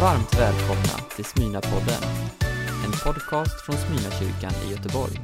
Varmt välkomna till Smyna-podden, en podcast från Smyna-kyrkan i Göteborg.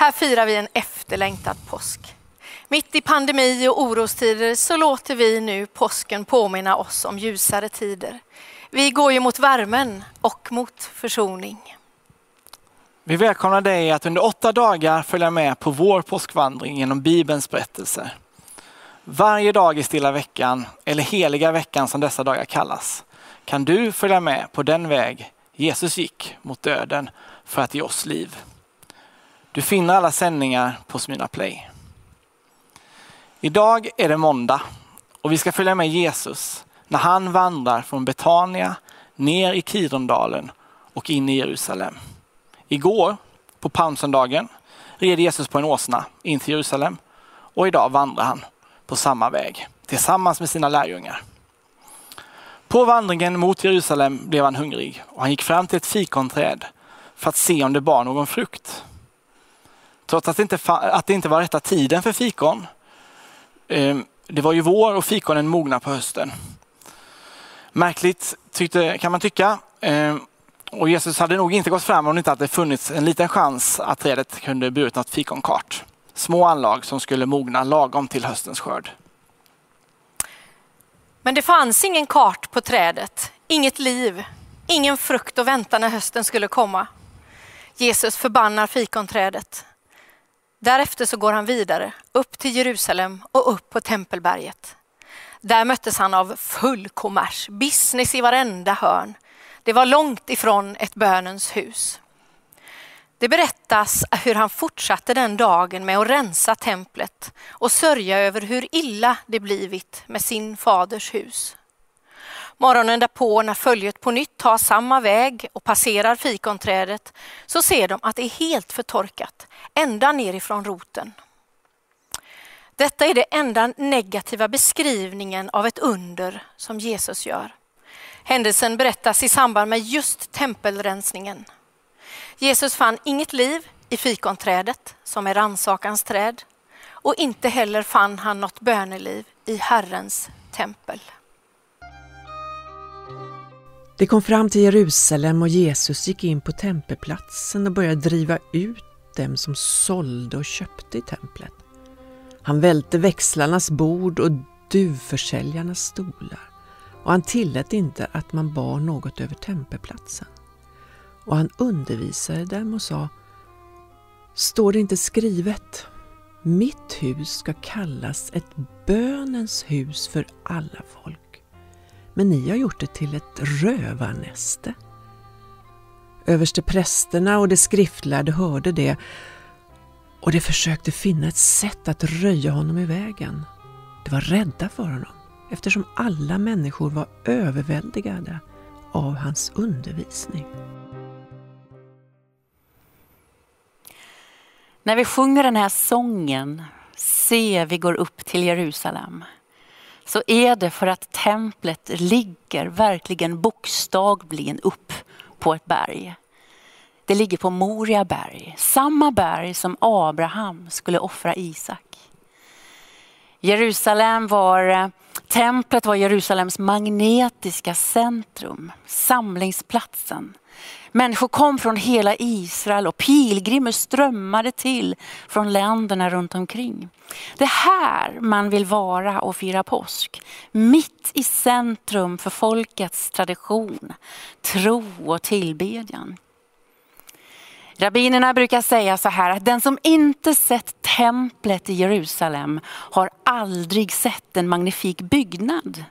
Här firar vi en efterlängtad påsk. Mitt i pandemi och orostider så låter vi nu påsken påminna oss om ljusare tider. Vi går ju mot värmen och mot försoning. Vi välkomnar dig att under åtta dagar följa med på vår påskvandring genom Bibelns berättelser. Varje dag i stilla veckan, eller heliga veckan som dessa dagar kallas, kan du följa med på den väg Jesus gick mot döden för att ge oss liv. Du finner alla sändningar på Smyna Play. Idag är det måndag och vi ska följa med Jesus när han vandrar från Betania ner i Kidrondalen och in i Jerusalem. Igår, på palmsöndagen, red Jesus på en åsna in till Jerusalem och idag vandrar han på samma väg tillsammans med sina lärjungar. På vandringen mot Jerusalem blev han hungrig och han gick fram till ett fikonträd för att se om det bar någon frukt. Trots att det inte, att det inte var rätta tiden för fikon. Ehm, det var ju vår och fikonen mogna på hösten. Märkligt tyckte, kan man tycka. Ehm, och Jesus hade nog inte gått fram om det inte hade funnits en liten chans att trädet kunde burit något fikonkart. Små anlag som skulle mogna lagom till höstens skörd. Men det fanns ingen kart på trädet, inget liv, ingen frukt att vänta när hösten skulle komma. Jesus förbannar fikonträdet. Därefter så går han vidare upp till Jerusalem och upp på Tempelberget. Där möttes han av full kommers, business i varenda hörn. Det var långt ifrån ett bönens hus. Det berättas hur han fortsatte den dagen med att rensa templet och sörja över hur illa det blivit med sin faders hus. Morgonen därpå när följet på nytt tar samma väg och passerar fikonträdet så ser de att det är helt förtorkat, ända nerifrån roten. Detta är den enda negativa beskrivningen av ett under som Jesus gör. Händelsen berättas i samband med just tempelrensningen. Jesus fann inget liv i fikonträdet, som är rannsakans träd, och inte heller fann han något böneliv i Herrens tempel. De kom fram till Jerusalem och Jesus gick in på tempelplatsen och började driva ut dem som sålde och köpte i templet. Han välte växlarnas bord och duvförsäljarnas stolar och han tillät inte att man bar något över tempelplatsen. Och han undervisade dem och sa Står det inte skrivet Mitt hus ska kallas ett bönens hus för alla folk men ni har gjort det till ett rövarnäste. Överste prästerna och de skriftlärde hörde det och de försökte finna ett sätt att röja honom i vägen. De var rädda för honom eftersom alla människor var överväldigade av hans undervisning. När vi sjunger den här sången, Se vi går upp till Jerusalem, så är det för att templet ligger verkligen bokstavligen upp på ett berg. Det ligger på Moria berg, samma berg som Abraham skulle offra Isak. Jerusalem var, eh, templet var Jerusalems magnetiska centrum, samlingsplatsen Människor kom från hela Israel och pilgrimer strömmade till från länderna runt omkring. Det är här man vill vara och fira påsk. Mitt i centrum för folkets tradition, tro och tillbedjan. Rabbinerna brukar säga så här att den som inte sett templet i Jerusalem har aldrig sett en magnifik byggnad.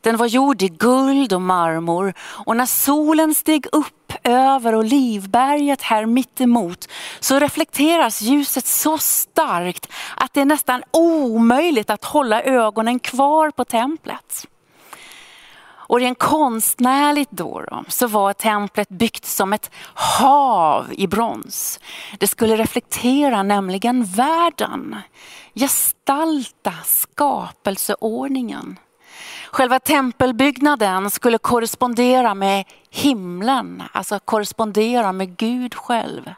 Den var gjord i guld och marmor och när solen steg upp över Olivberget här mittemot så reflekteras ljuset så starkt att det är nästan omöjligt att hålla ögonen kvar på templet. Och rent konstnärligt då, då, så var templet byggt som ett hav i brons. Det skulle reflektera nämligen världen, gestalta skapelseordningen. Själva tempelbyggnaden skulle korrespondera med himlen, alltså korrespondera med Gud själv.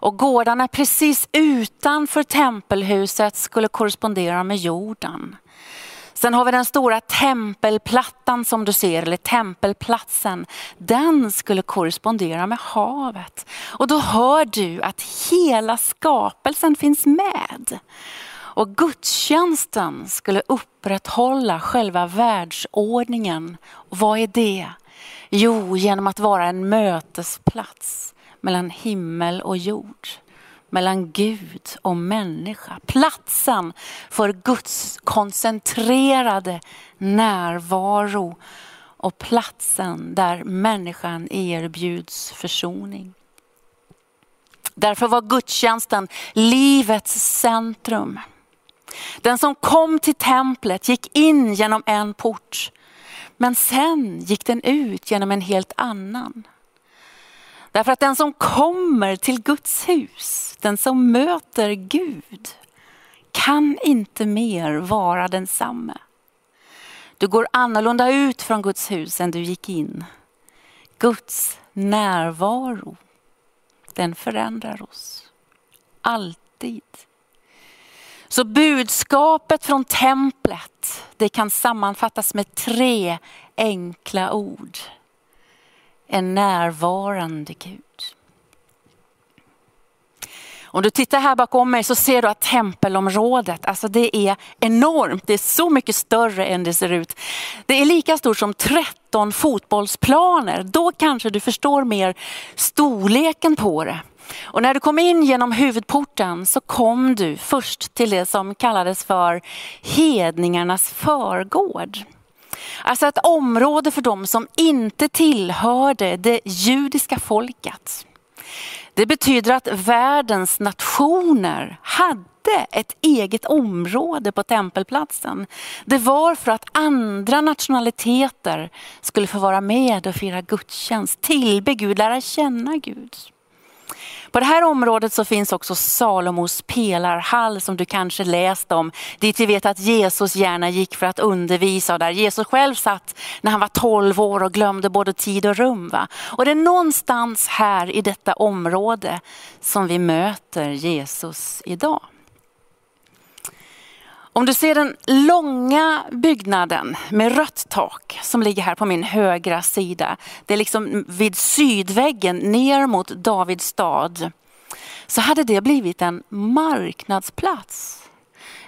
Och gårdarna precis utanför tempelhuset skulle korrespondera med jorden. Sen har vi den stora tempelplattan som du ser, eller tempelplatsen. Den skulle korrespondera med havet. Och då hör du att hela skapelsen finns med. Och gudstjänsten skulle upprätthålla själva världsordningen. Och vad är det? Jo, genom att vara en mötesplats mellan himmel och jord mellan Gud och människa. Platsen för Guds koncentrerade närvaro och platsen där människan erbjuds försoning. Därför var gudstjänsten livets centrum. Den som kom till templet gick in genom en port, men sen gick den ut genom en helt annan. Därför att den som kommer till Guds hus, den som möter Gud, kan inte mer vara densamme. Du går annorlunda ut från Guds hus än du gick in. Guds närvaro, den förändrar oss. Alltid. Så budskapet från templet, det kan sammanfattas med tre enkla ord en närvarande Gud. Om du tittar här bakom mig så ser du att tempelområdet, alltså det är enormt. Det är så mycket större än det ser ut. Det är lika stort som 13 fotbollsplaner. Då kanske du förstår mer storleken på det. Och när du kom in genom huvudporten så kom du först till det som kallades för hedningarnas förgård. Alltså ett område för dem som inte tillhörde det judiska folket. Det betyder att världens nationer hade ett eget område på tempelplatsen. Det var för att andra nationaliteter skulle få vara med och fira gudstjänst, tillbe Gud, lära känna Gud. På det här området så finns också Salomos pelarhall som du kanske läst om. Dit vi vet att Jesus gärna gick för att undervisa och där Jesus själv satt när han var 12 år och glömde både tid och rum. Va? Och det är någonstans här i detta område som vi möter Jesus idag. Om du ser den långa byggnaden med rött tak som ligger här på min högra sida. Det är liksom vid sydväggen ner mot Davids stad. Så hade det blivit en marknadsplats.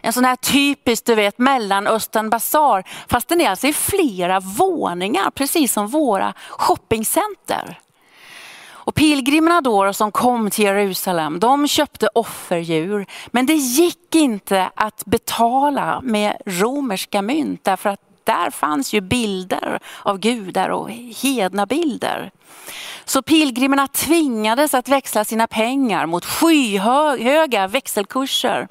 En sån här typisk du vet mellanöstern basar. Fast den är alltså i flera våningar precis som våra shoppingcenter. Och pilgrimerna då som kom till Jerusalem, de köpte offerdjur. Men det gick inte att betala med romerska mynt därför att där fanns ju bilder av gudar och hedna bilder. Så pilgrimerna tvingades att växla sina pengar mot skyhöga växelkurser.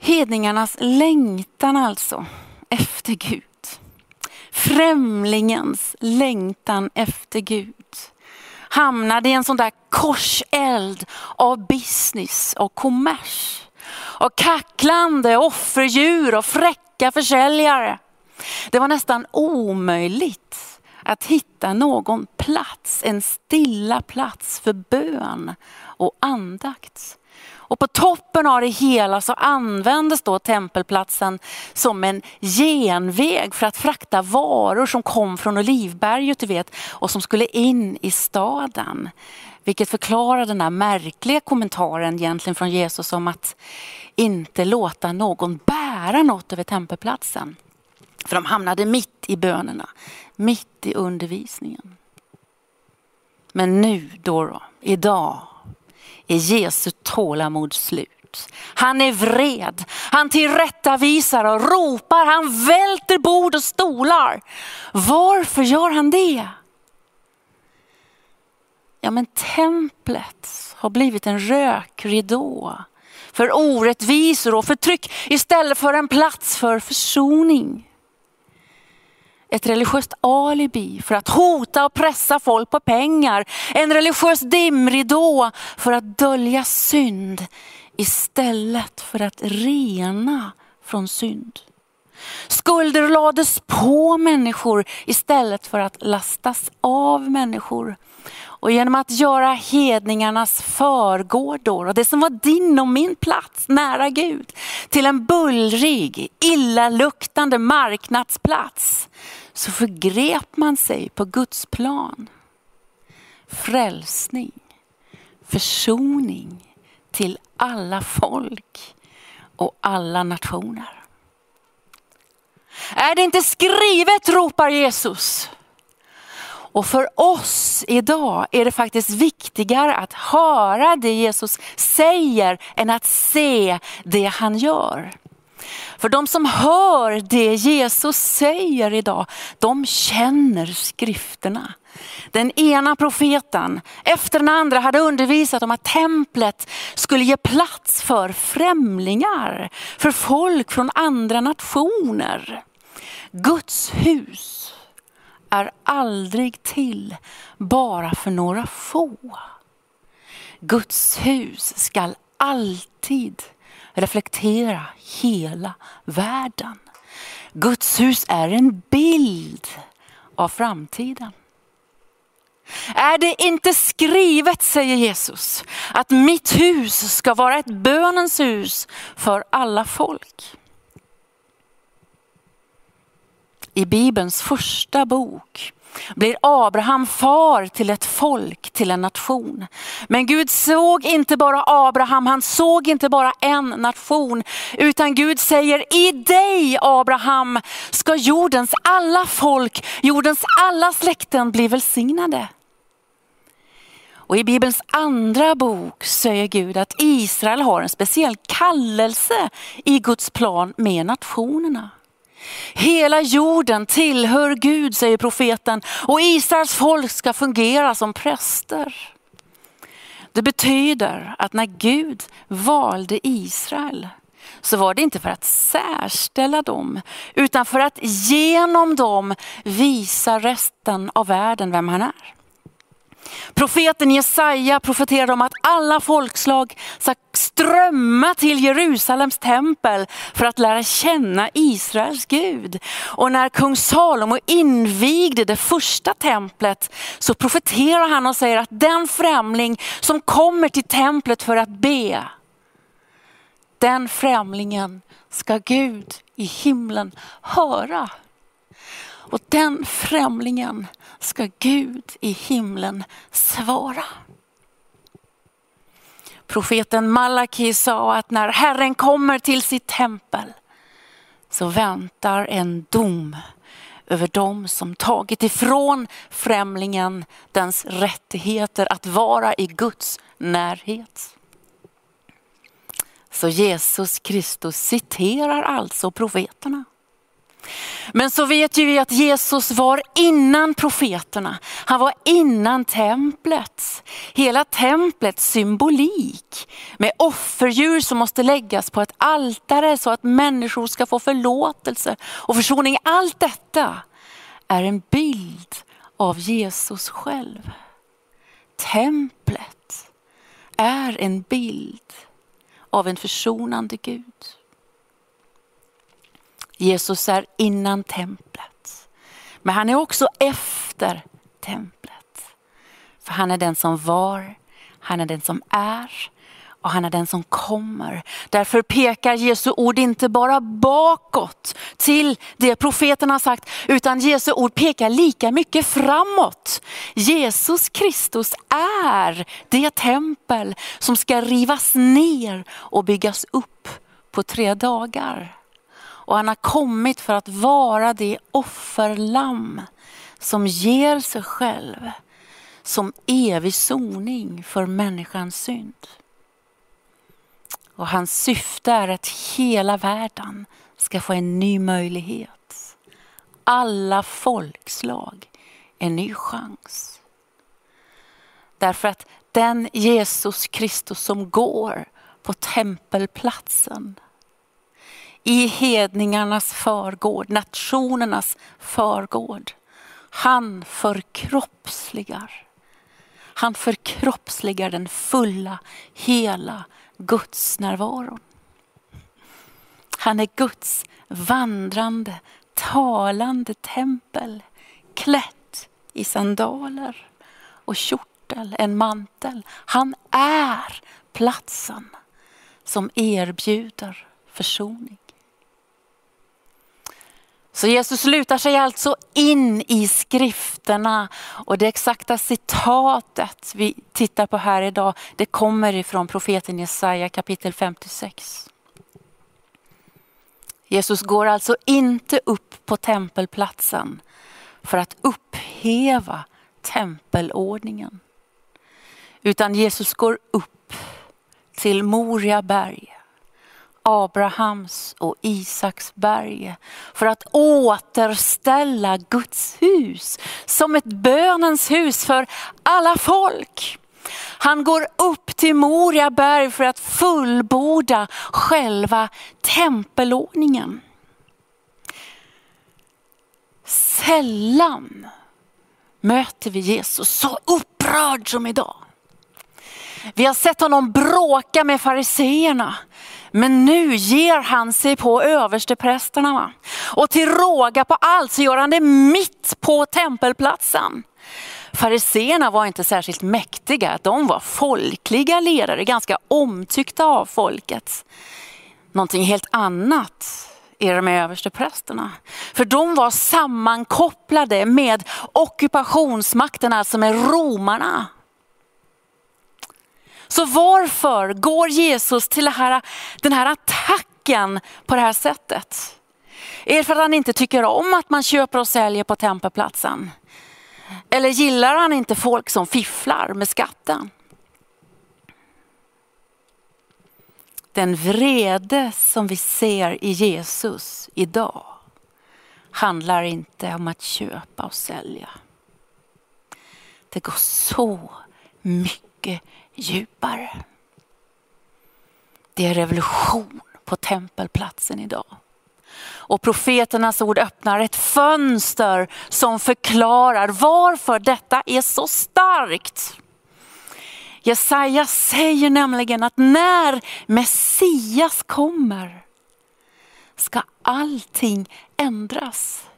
Hedningarnas längtan alltså efter Gud främlingens längtan efter Gud hamnade i en sån där korseld av business och kommers. Och kacklande offerdjur och fräcka försäljare. Det var nästan omöjligt att hitta någon plats, en stilla plats för bön och andakt. Och på toppen av det hela så användes då tempelplatsen som en genväg för att frakta varor som kom från Olivberget du vet, och som skulle in i staden. Vilket förklarar den här märkliga kommentaren egentligen från Jesus om att inte låta någon bära något över tempelplatsen. För de hamnade mitt i bönerna, mitt i undervisningen. Men nu då, då idag är Jesu tålamod slut. Han är vred, han tillrättavisar och ropar, han välter bord och stolar. Varför gör han det? Ja men templet har blivit en rökridå för orättvisor och förtryck istället för en plats för försoning. Ett religiöst alibi för att hota och pressa folk på pengar. En religiös dimridå för att dölja synd istället för att rena från synd. Skulder lades på människor istället för att lastas av människor. Och genom att göra hedningarnas förgårdor och det som var din och min plats nära Gud till en bullrig, illaluktande marknadsplats så förgrep man sig på Guds plan. Frälsning, försoning till alla folk och alla nationer. Är det inte skrivet, ropar Jesus. Och för oss idag är det faktiskt viktigare att höra det Jesus säger än att se det han gör. För de som hör det Jesus säger idag, de känner skrifterna. Den ena profeten efter den andra hade undervisat om att templet skulle ge plats för främlingar, för folk från andra nationer. Guds hus är aldrig till bara för några få. Guds hus skall alltid reflektera hela världen. Guds hus är en bild av framtiden. Är det inte skrivet, säger Jesus, att mitt hus ska vara ett bönens hus för alla folk? I Bibelns första bok blir Abraham far till ett folk, till en nation. Men Gud såg inte bara Abraham, han såg inte bara en nation, utan Gud säger i dig Abraham ska jordens alla folk, jordens alla släkten bli välsignade. Och i Bibelns andra bok säger Gud att Israel har en speciell kallelse i Guds plan med nationerna. Hela jorden tillhör Gud, säger profeten, och Israels folk ska fungera som präster. Det betyder att när Gud valde Israel så var det inte för att särställa dem, utan för att genom dem visa resten av världen vem han är. Profeten Jesaja profeterade om att alla folkslag ska strömma till Jerusalems tempel för att lära känna Israels Gud. Och när kung Salomo invigde det första templet så profeterar han och säger att den främling som kommer till templet för att be, den främlingen ska Gud i himlen höra. Och den främlingen ska Gud i himlen svara. Profeten Malaki sa att när Herren kommer till sitt tempel så väntar en dom över dem som tagit ifrån främlingen dens rättigheter att vara i Guds närhet. Så Jesus Kristus citerar alltså profeterna. Men så vet ju vi att Jesus var innan profeterna. Han var innan templet. Hela templets symbolik med offerdjur som måste läggas på ett altare så att människor ska få förlåtelse och försoning. Allt detta är en bild av Jesus själv. Templet är en bild av en försonande Gud. Jesus är innan templet. Men han är också efter templet. För han är den som var, han är den som är och han är den som kommer. Därför pekar Jesu ord inte bara bakåt till det profeten har sagt, utan Jesu ord pekar lika mycket framåt. Jesus Kristus är det tempel som ska rivas ner och byggas upp på tre dagar. Och han har kommit för att vara det offerlamm som ger sig själv som evig soning för människans synd. Och hans syfte är att hela världen ska få en ny möjlighet. Alla folkslag en ny chans. Därför att den Jesus Kristus som går på tempelplatsen i hedningarnas förgård, nationernas förgård. Han förkroppsligar. Han förkroppsligar den fulla, hela Guds närvaron. Han är Guds vandrande, talande tempel, klätt i sandaler och kjortel, en mantel. Han är platsen som erbjuder försoning. Så Jesus lutar sig alltså in i skrifterna och det exakta citatet vi tittar på här idag, det kommer ifrån profeten Jesaja kapitel 56. Jesus går alltså inte upp på tempelplatsen för att upphäva tempelordningen. Utan Jesus går upp till Moria berg Abrahams och Isaks berg för att återställa Guds hus som ett bönens hus för alla folk. Han går upp till Moria berg för att fullborda själva tempelordningen. Sällan möter vi Jesus så upprörd som idag. Vi har sett honom bråka med fariseerna. Men nu ger han sig på översteprästerna. Och till råga på allt så gör han det mitt på tempelplatsen. Fariseerna var inte särskilt mäktiga, de var folkliga ledare, ganska omtyckta av folket. Någonting helt annat är det med översteprästerna. För de var sammankopplade med ockupationsmakten, alltså med romarna. Så varför går Jesus till här, den här attacken på det här sättet? Är det för att han inte tycker om att man köper och säljer på tempelplatsen? Eller gillar han inte folk som fifflar med skatten? Den vrede som vi ser i Jesus idag handlar inte om att köpa och sälja. Det går så mycket djupare. Det är revolution på tempelplatsen idag. Och profeternas ord öppnar ett fönster som förklarar varför detta är så starkt. Jesaja säger nämligen att när Messias kommer ska allting ändras.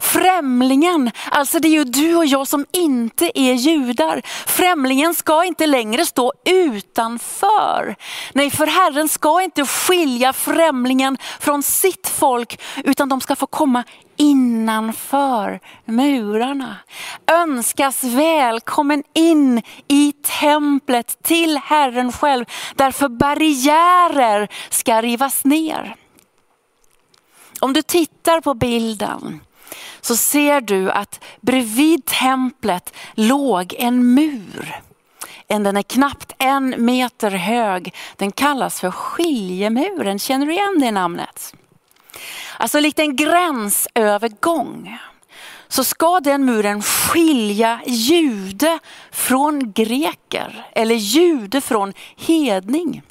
Främlingen, alltså det är ju du och jag som inte är judar. Främlingen ska inte längre stå utanför. Nej, för Herren ska inte skilja främlingen från sitt folk, utan de ska få komma innanför murarna. Önskas välkommen in i templet till Herren själv, därför barriärer ska rivas ner. Om du tittar på bilden så ser du att bredvid templet låg en mur. Den är knappt en meter hög. Den kallas för skiljemuren. Känner du igen det namnet? Alltså likt en gränsövergång så ska den muren skilja jude från greker eller jude från hedning.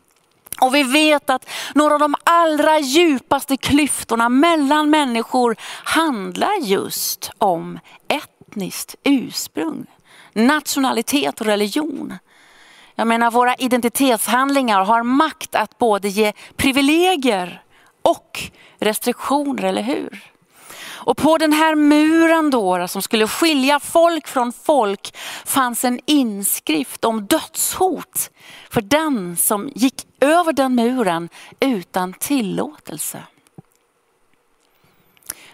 Och vi vet att några av de allra djupaste klyftorna mellan människor handlar just om etniskt ursprung, nationalitet och religion. Jag menar våra identitetshandlingar har makt att både ge privilegier och restriktioner, eller hur? Och på den här muren då, som skulle skilja folk från folk fanns en inskrift om dödshot för den som gick över den muren utan tillåtelse.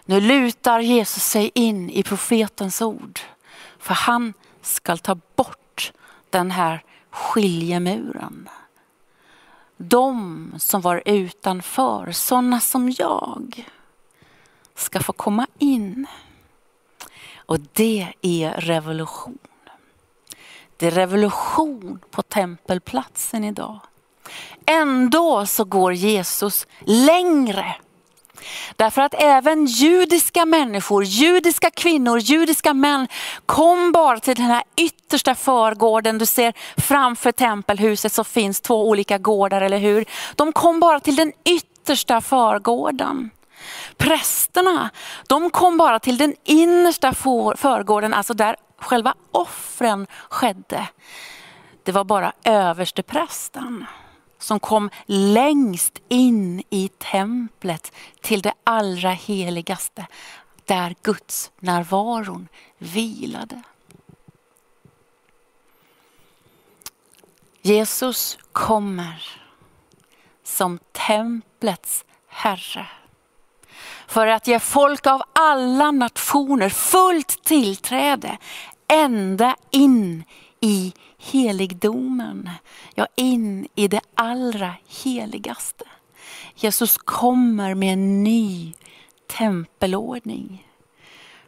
Nu lutar Jesus sig in i profetens ord för han ska ta bort den här skiljemuren. De som var utanför, sådana som jag ska få komma in. Och det är revolution. Det är revolution på tempelplatsen idag. Ändå så går Jesus längre. Därför att även judiska människor, judiska kvinnor, judiska män kom bara till den här yttersta förgården. Du ser framför tempelhuset så finns två olika gårdar, eller hur? De kom bara till den yttersta förgården. Prästerna, de kom bara till den innersta förgården, alltså där själva offren skedde. Det var bara översteprästen som kom längst in i templet till det allra heligaste där Guds närvaron vilade. Jesus kommer som templets Herre för att ge folk av alla nationer fullt tillträde ända in i heligdomen, ja in i det allra heligaste. Jesus kommer med en ny tempelordning.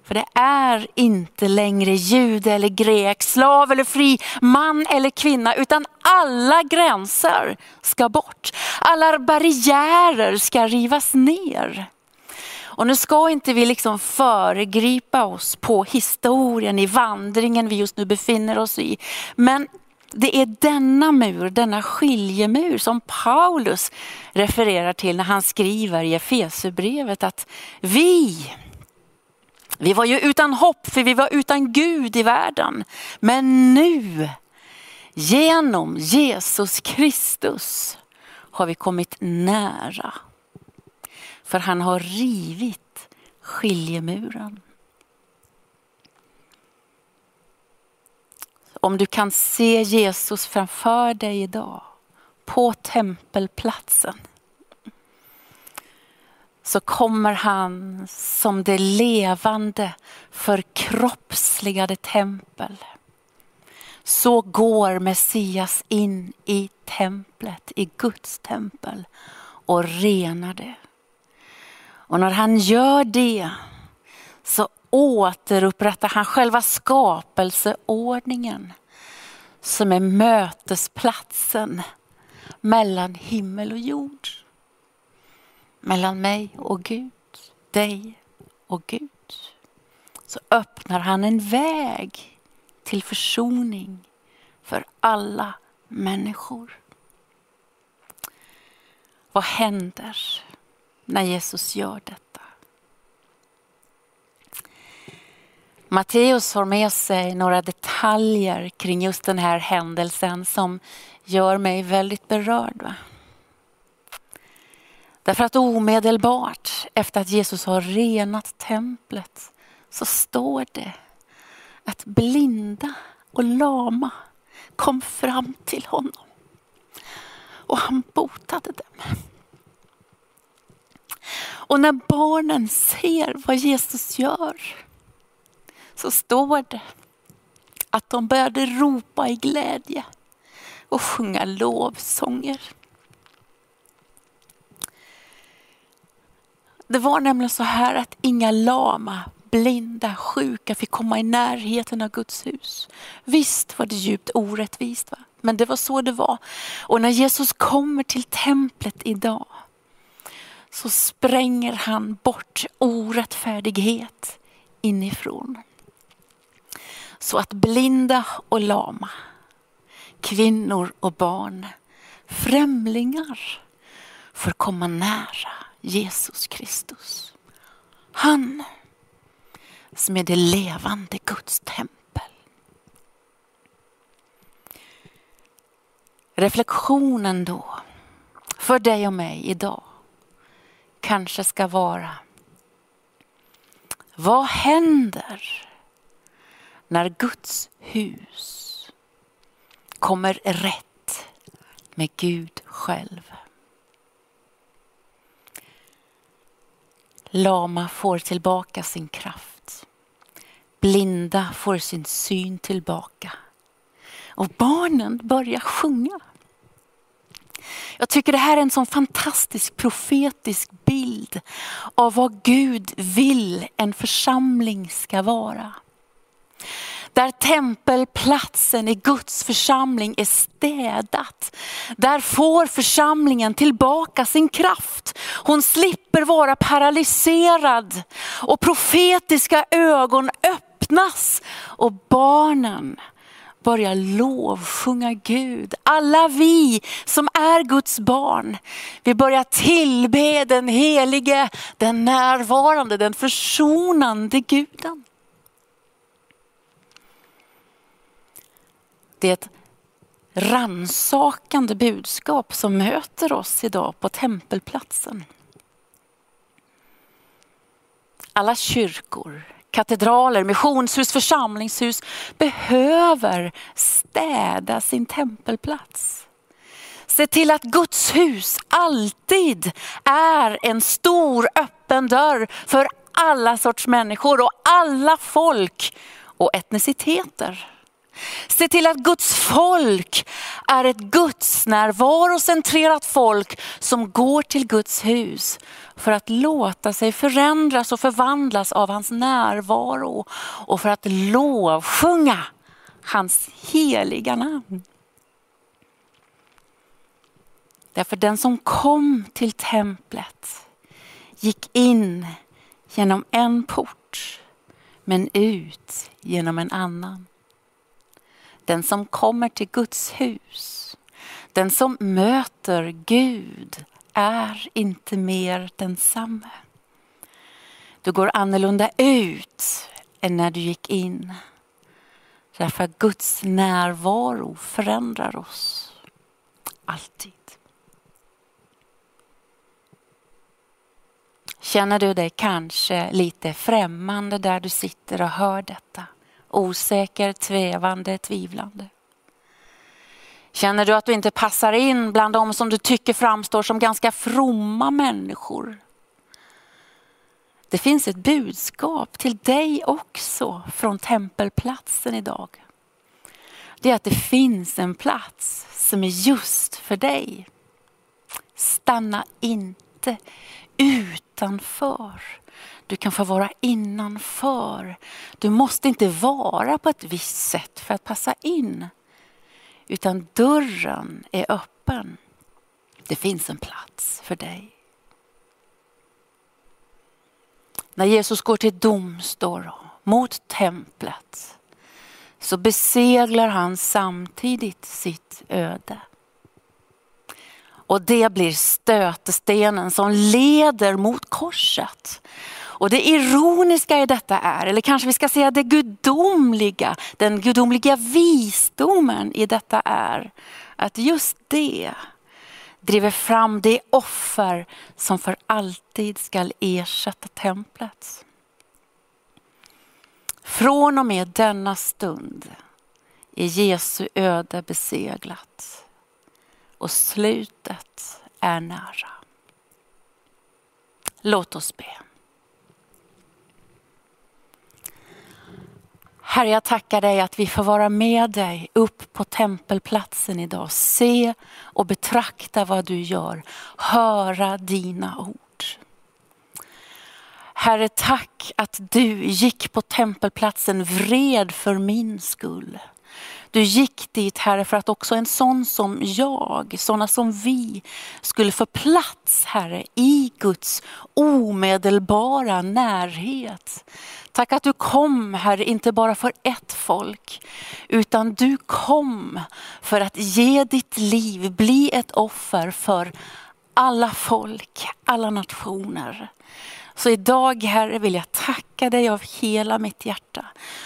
För det är inte längre jude eller grek, slav eller fri, man eller kvinna, utan alla gränser ska bort. Alla barriärer ska rivas ner. Och nu ska inte vi liksom föregripa oss på historien i vandringen vi just nu befinner oss i. Men det är denna mur, denna skiljemur som Paulus refererar till när han skriver i Efesierbrevet att vi, vi var ju utan hopp för vi var utan Gud i världen. Men nu, genom Jesus Kristus har vi kommit nära för han har rivit skiljemuren. Om du kan se Jesus framför dig idag på tempelplatsen så kommer han som det levande förkroppsligade tempel. Så går Messias in i templet, i Guds tempel och renar det. Och när han gör det så återupprättar han själva skapelseordningen som är mötesplatsen mellan himmel och jord. Mellan mig och Gud, dig och Gud. Så öppnar han en väg till försoning för alla människor. Vad händer när Jesus gör detta. Matteus har med sig några detaljer kring just den här händelsen som gör mig väldigt berörd. Va? Därför att omedelbart efter att Jesus har renat templet så står det att blinda och lama kom fram till honom. Och han botade dem. Och när barnen ser vad Jesus gör så står det att de började ropa i glädje och sjunga lovsånger. Det var nämligen så här att inga lama, blinda, sjuka fick komma i närheten av Guds hus. Visst var det djupt orättvist, va? men det var så det var. Och när Jesus kommer till templet idag så spränger han bort orättfärdighet inifrån. Så att blinda och lama, kvinnor och barn, främlingar får komma nära Jesus Kristus. Han som är det levande Guds tempel. Reflektionen då för dig och mig idag kanske ska vara. Vad händer när Guds hus kommer rätt med Gud själv? Lama får tillbaka sin kraft. Blinda får sin syn tillbaka. Och barnen börjar sjunga. Jag tycker det här är en sån fantastisk profetisk bild av vad Gud vill en församling ska vara. Där tempelplatsen i Guds församling är städat. Där får församlingen tillbaka sin kraft. Hon slipper vara paralyserad och profetiska ögon öppnas och barnen börjar lovsjunga Gud. Alla vi som är Guds barn, vi börjar tillbe den helige, den närvarande, den försonande guden. Det är ett ransakande budskap som möter oss idag på tempelplatsen. Alla kyrkor, katedraler, missionshus, församlingshus behöver städa sin tempelplats. Se till att Guds hus alltid är en stor öppen dörr för alla sorts människor och alla folk och etniciteter. Se till att Guds folk är ett Guds närvarocentrerat folk som går till Guds hus för att låta sig förändras och förvandlas av hans närvaro och för att lovsjunga hans heliga namn. Därför den som kom till templet gick in genom en port men ut genom en annan. Den som kommer till Guds hus, den som möter Gud är inte mer densamme. Du går annorlunda ut än när du gick in. Därför att Guds närvaro förändrar oss. Alltid. Känner du dig kanske lite främmande där du sitter och hör detta? Osäker, tvevande, tvivlande. Känner du att du inte passar in bland de som du tycker framstår som ganska fromma människor? Det finns ett budskap till dig också från tempelplatsen idag. Det är att det finns en plats som är just för dig. Stanna inte utanför. Du kan få vara innanför. Du måste inte vara på ett visst sätt för att passa in. Utan dörren är öppen. Det finns en plats för dig. När Jesus går till domstol mot templet så beseglar han samtidigt sitt öde. Och det blir stötestenen som leder mot korset. Och det ironiska i detta är, eller kanske vi ska säga det gudomliga, den gudomliga visdomen i detta är att just det driver fram det offer som för alltid skall ersätta templet. Från och med denna stund är Jesu öde beseglat och slutet är nära. Låt oss be. Herre, jag tackar dig att vi får vara med dig upp på tempelplatsen idag. Se och betrakta vad du gör. Höra dina ord. Herre, tack att du gick på tempelplatsen vred för min skull. Du gick dit Herre för att också en sån som jag, sådana som vi skulle få plats Herre i Guds omedelbara närhet. Tack att du kom Herre, inte bara för ett folk, utan du kom för att ge ditt liv, bli ett offer för alla folk, alla nationer. Så idag Herre vill jag tacka dig av hela mitt hjärta.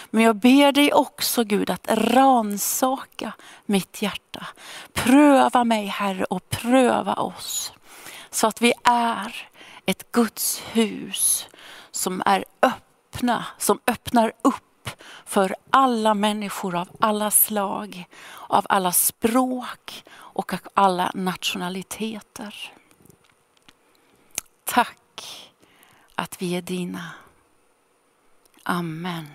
Men jag ber dig också Gud att ransaka mitt hjärta. Pröva mig Herre och pröva oss. Så att vi är ett Guds hus som är öppna, som öppnar upp för alla människor av alla slag, av alla språk och av alla nationaliteter. Tack att vi är dina. Amen.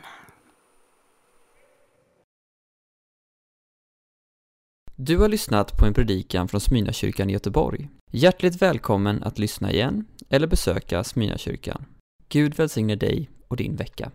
Du har lyssnat på en predikan från Smyrnakyrkan i Göteborg. Hjärtligt välkommen att lyssna igen eller besöka Smyrnakyrkan. Gud välsigne dig och din vecka.